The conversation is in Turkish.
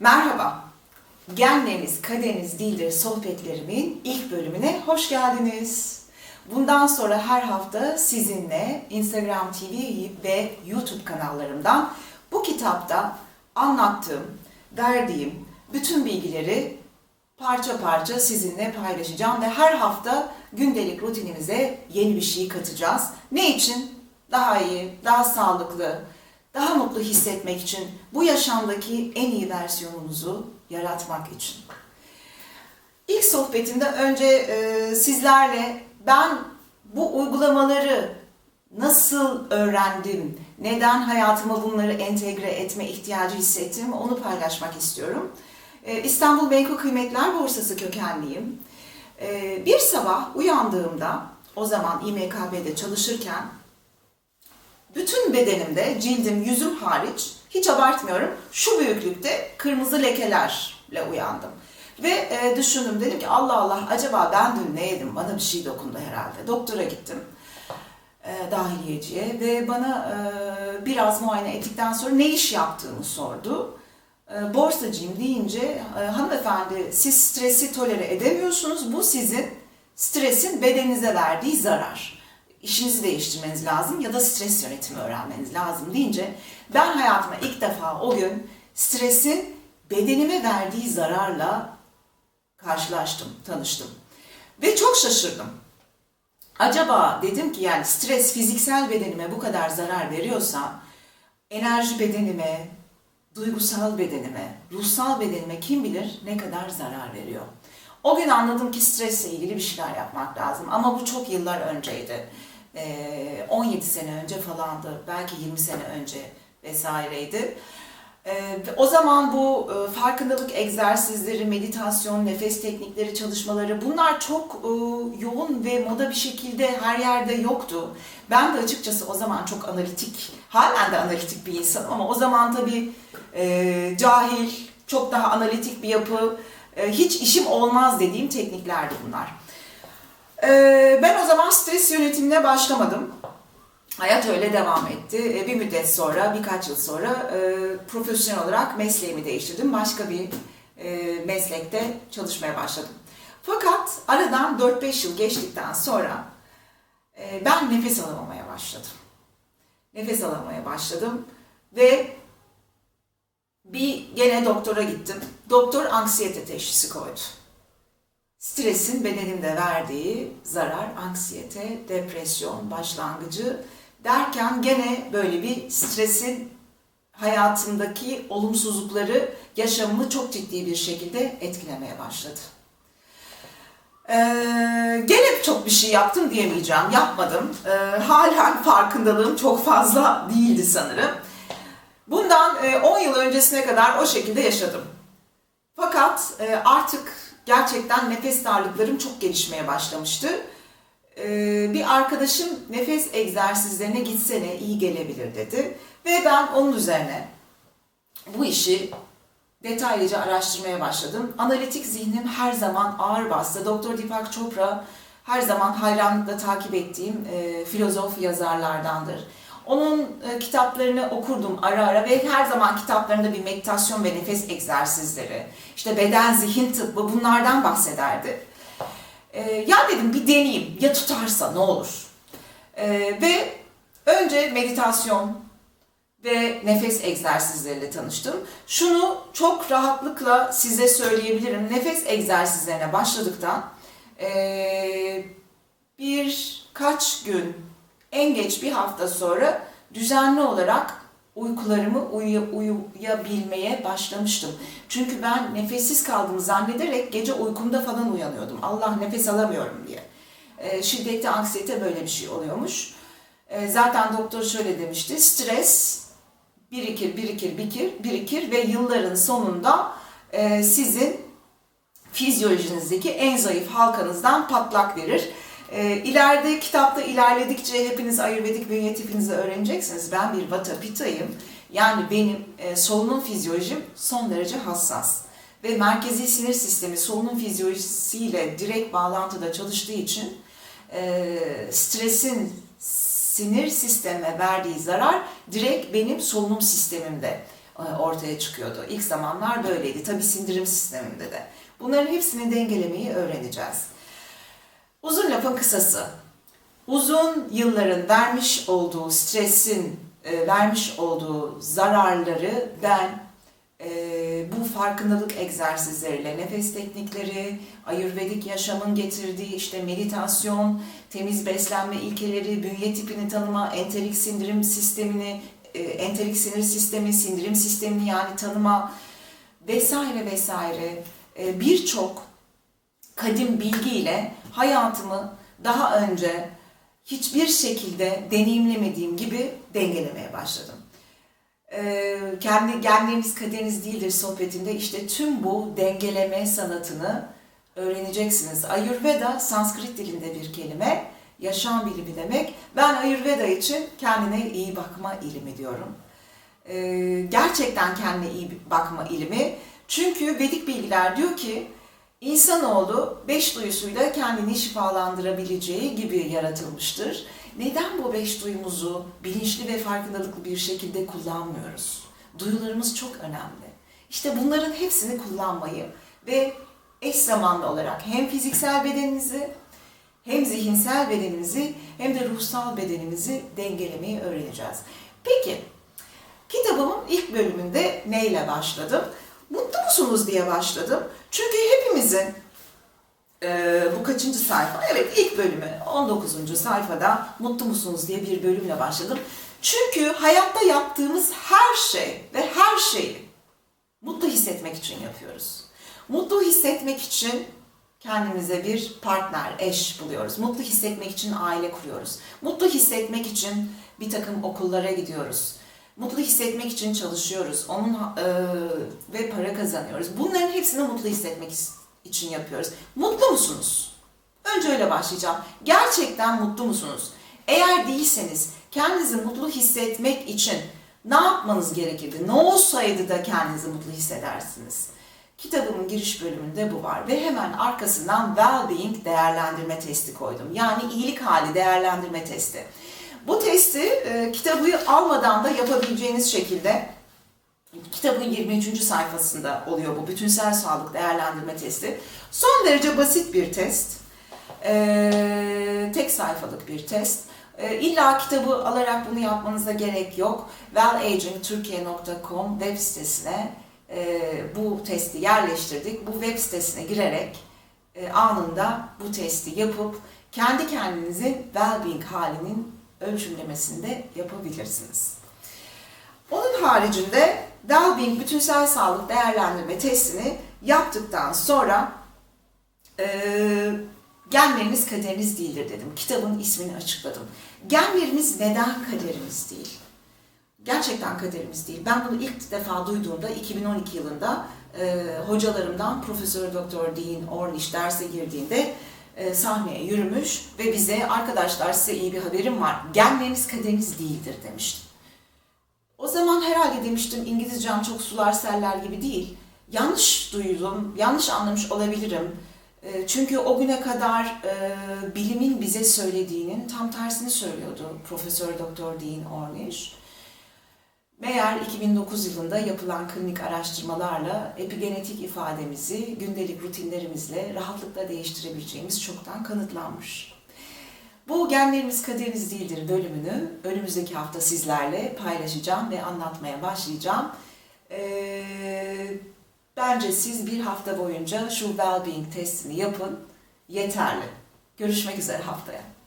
Merhaba, Genleriniz Kaderiniz Değildir sohbetlerimin ilk bölümüne hoş geldiniz. Bundan sonra her hafta sizinle Instagram TV ve YouTube kanallarımdan bu kitapta anlattığım, verdiğim bütün bilgileri parça parça sizinle paylaşacağım ve her hafta gündelik rutinimize yeni bir şey katacağız. Ne için? Daha iyi, daha sağlıklı, daha mutlu hissetmek için, bu yaşamdaki en iyi versiyonumuzu yaratmak için. İlk sohbetimde önce e, sizlerle ben bu uygulamaları nasıl öğrendim, neden hayatıma bunları entegre etme ihtiyacı hissettim onu paylaşmak istiyorum. E, İstanbul Menkul Kıymetler Borsası kökenliyim. E, bir sabah uyandığımda, o zaman İMKB'de çalışırken bütün bedenimde, cildim, yüzüm hariç, hiç abartmıyorum, şu büyüklükte kırmızı lekelerle uyandım. Ve e, düşündüm, dedim ki Allah Allah acaba ben dün ne yedim, bana bir şey dokundu herhalde. Doktora gittim, e, dahiliyeciye ve bana e, biraz muayene ettikten sonra ne iş yaptığımı sordu. E, borsacıyım deyince, e, hanımefendi siz stresi tolere edemiyorsunuz, bu sizin stresin bedeninize verdiği zarar işinizi değiştirmeniz lazım ya da stres yönetimi öğrenmeniz lazım deyince ben hayatıma ilk defa o gün stresin bedenime verdiği zararla karşılaştım, tanıştım. Ve çok şaşırdım. Acaba dedim ki yani stres fiziksel bedenime bu kadar zarar veriyorsa enerji bedenime, duygusal bedenime, ruhsal bedenime kim bilir ne kadar zarar veriyor. O gün anladım ki stresle ilgili bir şeyler yapmak lazım. Ama bu çok yıllar önceydi. 17 sene önce falandı, belki 20 sene önce vesaireydi. O zaman bu farkındalık egzersizleri, meditasyon, nefes teknikleri, çalışmaları bunlar çok yoğun ve moda bir şekilde her yerde yoktu. Ben de açıkçası o zaman çok analitik, halen de analitik bir insanım ama o zaman tabii cahil, çok daha analitik bir yapı, hiç işim olmaz dediğim tekniklerdi bunlar. Ben o zaman stres yönetimine başlamadım. Hayat öyle devam etti. Bir müddet sonra, birkaç yıl sonra profesyonel olarak mesleğimi değiştirdim. Başka bir meslekte çalışmaya başladım. Fakat aradan 4-5 yıl geçtikten sonra ben nefes alamamaya başladım. Nefes alamamaya başladım ve bir gene doktora gittim. Doktor anksiyete teşhisi koydu. Stresin bedenimde verdiği zarar, anksiyete, depresyon başlangıcı derken gene böyle bir stresin hayatımdaki olumsuzlukları yaşamımı çok ciddi bir şekilde etkilemeye başladı. Ee, gene çok bir şey yaptım diyemeyeceğim, yapmadım. Ee, halen farkındalığım çok fazla değildi sanırım. Bundan 10 yıl öncesine kadar o şekilde yaşadım. Fakat artık gerçekten nefes darlıklarım çok gelişmeye başlamıştı. Bir arkadaşım nefes egzersizlerine gitsene iyi gelebilir dedi. Ve ben onun üzerine bu işi detaylıca araştırmaya başladım. Analitik zihnim her zaman ağır bastı. Doktor Deepak Chopra her zaman hayranlıkla takip ettiğim e, filozof yazarlardandır. Onun e, kitaplarını okurdum ara ara ve her zaman kitaplarında bir meditasyon ve nefes egzersizleri, işte beden zihin tıbbı bunlardan bahsederdi. E, ya dedim bir deneyeyim, ya tutarsa ne olur? E, ve önce meditasyon ve nefes egzersizleriyle tanıştım. Şunu çok rahatlıkla size söyleyebilirim. Nefes egzersizlerine başladıktan e, birkaç gün en geç bir hafta sonra düzenli olarak uykularımı uyu, uyuyabilmeye başlamıştım. Çünkü ben nefessiz kaldığımı zannederek gece uykumda falan uyanıyordum. Allah nefes alamıyorum diye. E, şiddetli anksiyete böyle bir şey oluyormuş. E, zaten doktor şöyle demişti. Stres birikir, birikir, birikir, birikir ve yılların sonunda e, sizin fizyolojinizdeki en zayıf halkanızdan patlak verir. E, ileride kitapta ilerledikçe hepiniz Ayurvedik bünye tipinizi öğreneceksiniz. Ben bir Vata Pitta'yım. Yani benim e, solunum fizyolojim son derece hassas. Ve merkezi sinir sistemi solunum fizyolojisiyle direkt bağlantıda çalıştığı için e, stresin sinir sisteme verdiği zarar direkt benim solunum sistemimde e, ortaya çıkıyordu. İlk zamanlar böyleydi. Tabii sindirim sisteminde de. Bunların hepsini dengelemeyi öğreneceğiz. Uzun lafın kısası. Uzun yılların vermiş olduğu stresin, e, vermiş olduğu zararları ben e, bu farkındalık egzersizleriyle, nefes teknikleri, ayurvedik yaşamın getirdiği işte meditasyon, temiz beslenme ilkeleri, bünye tipini tanıma, enterik sindirim sistemini, e, enterik sinir sistemi, sindirim sistemini yani tanıma vesaire vesaire e, birçok kadim bilgiyle hayatımı daha önce hiçbir şekilde deneyimlemediğim gibi dengelemeye başladım. Ee, kendi genleriniz kaderiniz değildir sohbetinde işte tüm bu dengeleme sanatını öğreneceksiniz. Ayurveda Sanskrit dilinde bir kelime, yaşam bilimi demek. Ben Ayurveda için kendine iyi bakma ilimi diyorum. Ee, gerçekten kendine iyi bakma ilimi. Çünkü Vedik bilgiler diyor ki İnsanoğlu beş duyusuyla kendini şifalandırabileceği gibi yaratılmıştır. Neden bu beş duyumuzu bilinçli ve farkındalıklı bir şekilde kullanmıyoruz? Duyularımız çok önemli. İşte bunların hepsini kullanmayı ve eş zamanlı olarak hem fiziksel bedeninizi hem zihinsel bedenimizi hem de ruhsal bedenimizi dengelemeyi öğreneceğiz. Peki, kitabımın ilk bölümünde neyle başladım? Mutlu musunuz diye başladım. Çünkü hepimizin e, bu kaçıncı sayfa? Evet ilk bölümü 19. sayfada mutlu musunuz diye bir bölümle başladım. Çünkü hayatta yaptığımız her şey ve her şeyi mutlu hissetmek için yapıyoruz. Mutlu hissetmek için kendimize bir partner, eş buluyoruz. Mutlu hissetmek için aile kuruyoruz. Mutlu hissetmek için bir takım okullara gidiyoruz. Mutlu hissetmek için çalışıyoruz. Onun e, ve para kazanıyoruz. Bunların hepsini mutlu hissetmek için yapıyoruz. Mutlu musunuz? Önce öyle başlayacağım. Gerçekten mutlu musunuz? Eğer değilseniz kendinizi mutlu hissetmek için ne yapmanız gerekirdi? Ne olsaydı da kendinizi mutlu hissedersiniz? Kitabımın giriş bölümünde bu var ve hemen arkasından well-being değerlendirme testi koydum. Yani iyilik hali değerlendirme testi. Bu testi e, kitabı almadan da yapabileceğiniz şekilde kitabın 23. sayfasında oluyor bu bütünsel sağlık değerlendirme testi. Son derece basit bir test. E, tek sayfalık bir test. E, illa kitabı alarak bunu yapmanıza gerek yok. wellagingturkiye.com web sitesine e, bu testi yerleştirdik. Bu web sitesine girerek e, anında bu testi yapıp kendi kendinizin well-being halinin ölçümlemesini de yapabilirsiniz. Onun haricinde Wellbeing bütünsel sağlık değerlendirme testini yaptıktan sonra e, genleriniz kaderiniz değildir dedim. Kitabın ismini açıkladım. Genlerimiz neden kaderimiz değil? Gerçekten kaderimiz değil. Ben bunu ilk defa duyduğumda 2012 yılında e, hocalarımdan Profesör Doktor Dean Ornish derse girdiğinde e, sahneye yürümüş ve bize arkadaşlar size iyi bir haberim var. Genleriniz kaderiniz değildir demişti. O zaman herhalde demiştim İngilizcem çok sular seller gibi değil. Yanlış duydum, yanlış anlamış olabilirim. E, çünkü o güne kadar e, bilimin bize söylediğinin tam tersini söylüyordu Profesör Doktor Dean Ornish. Meğer 2009 yılında yapılan klinik araştırmalarla epigenetik ifademizi gündelik rutinlerimizle rahatlıkla değiştirebileceğimiz çoktan kanıtlanmış. Bu Genlerimiz Kaderiniz Değildir bölümünü önümüzdeki hafta sizlerle paylaşacağım ve anlatmaya başlayacağım. Ee, bence siz bir hafta boyunca şu well-being testini yapın. Yeterli. Görüşmek üzere haftaya.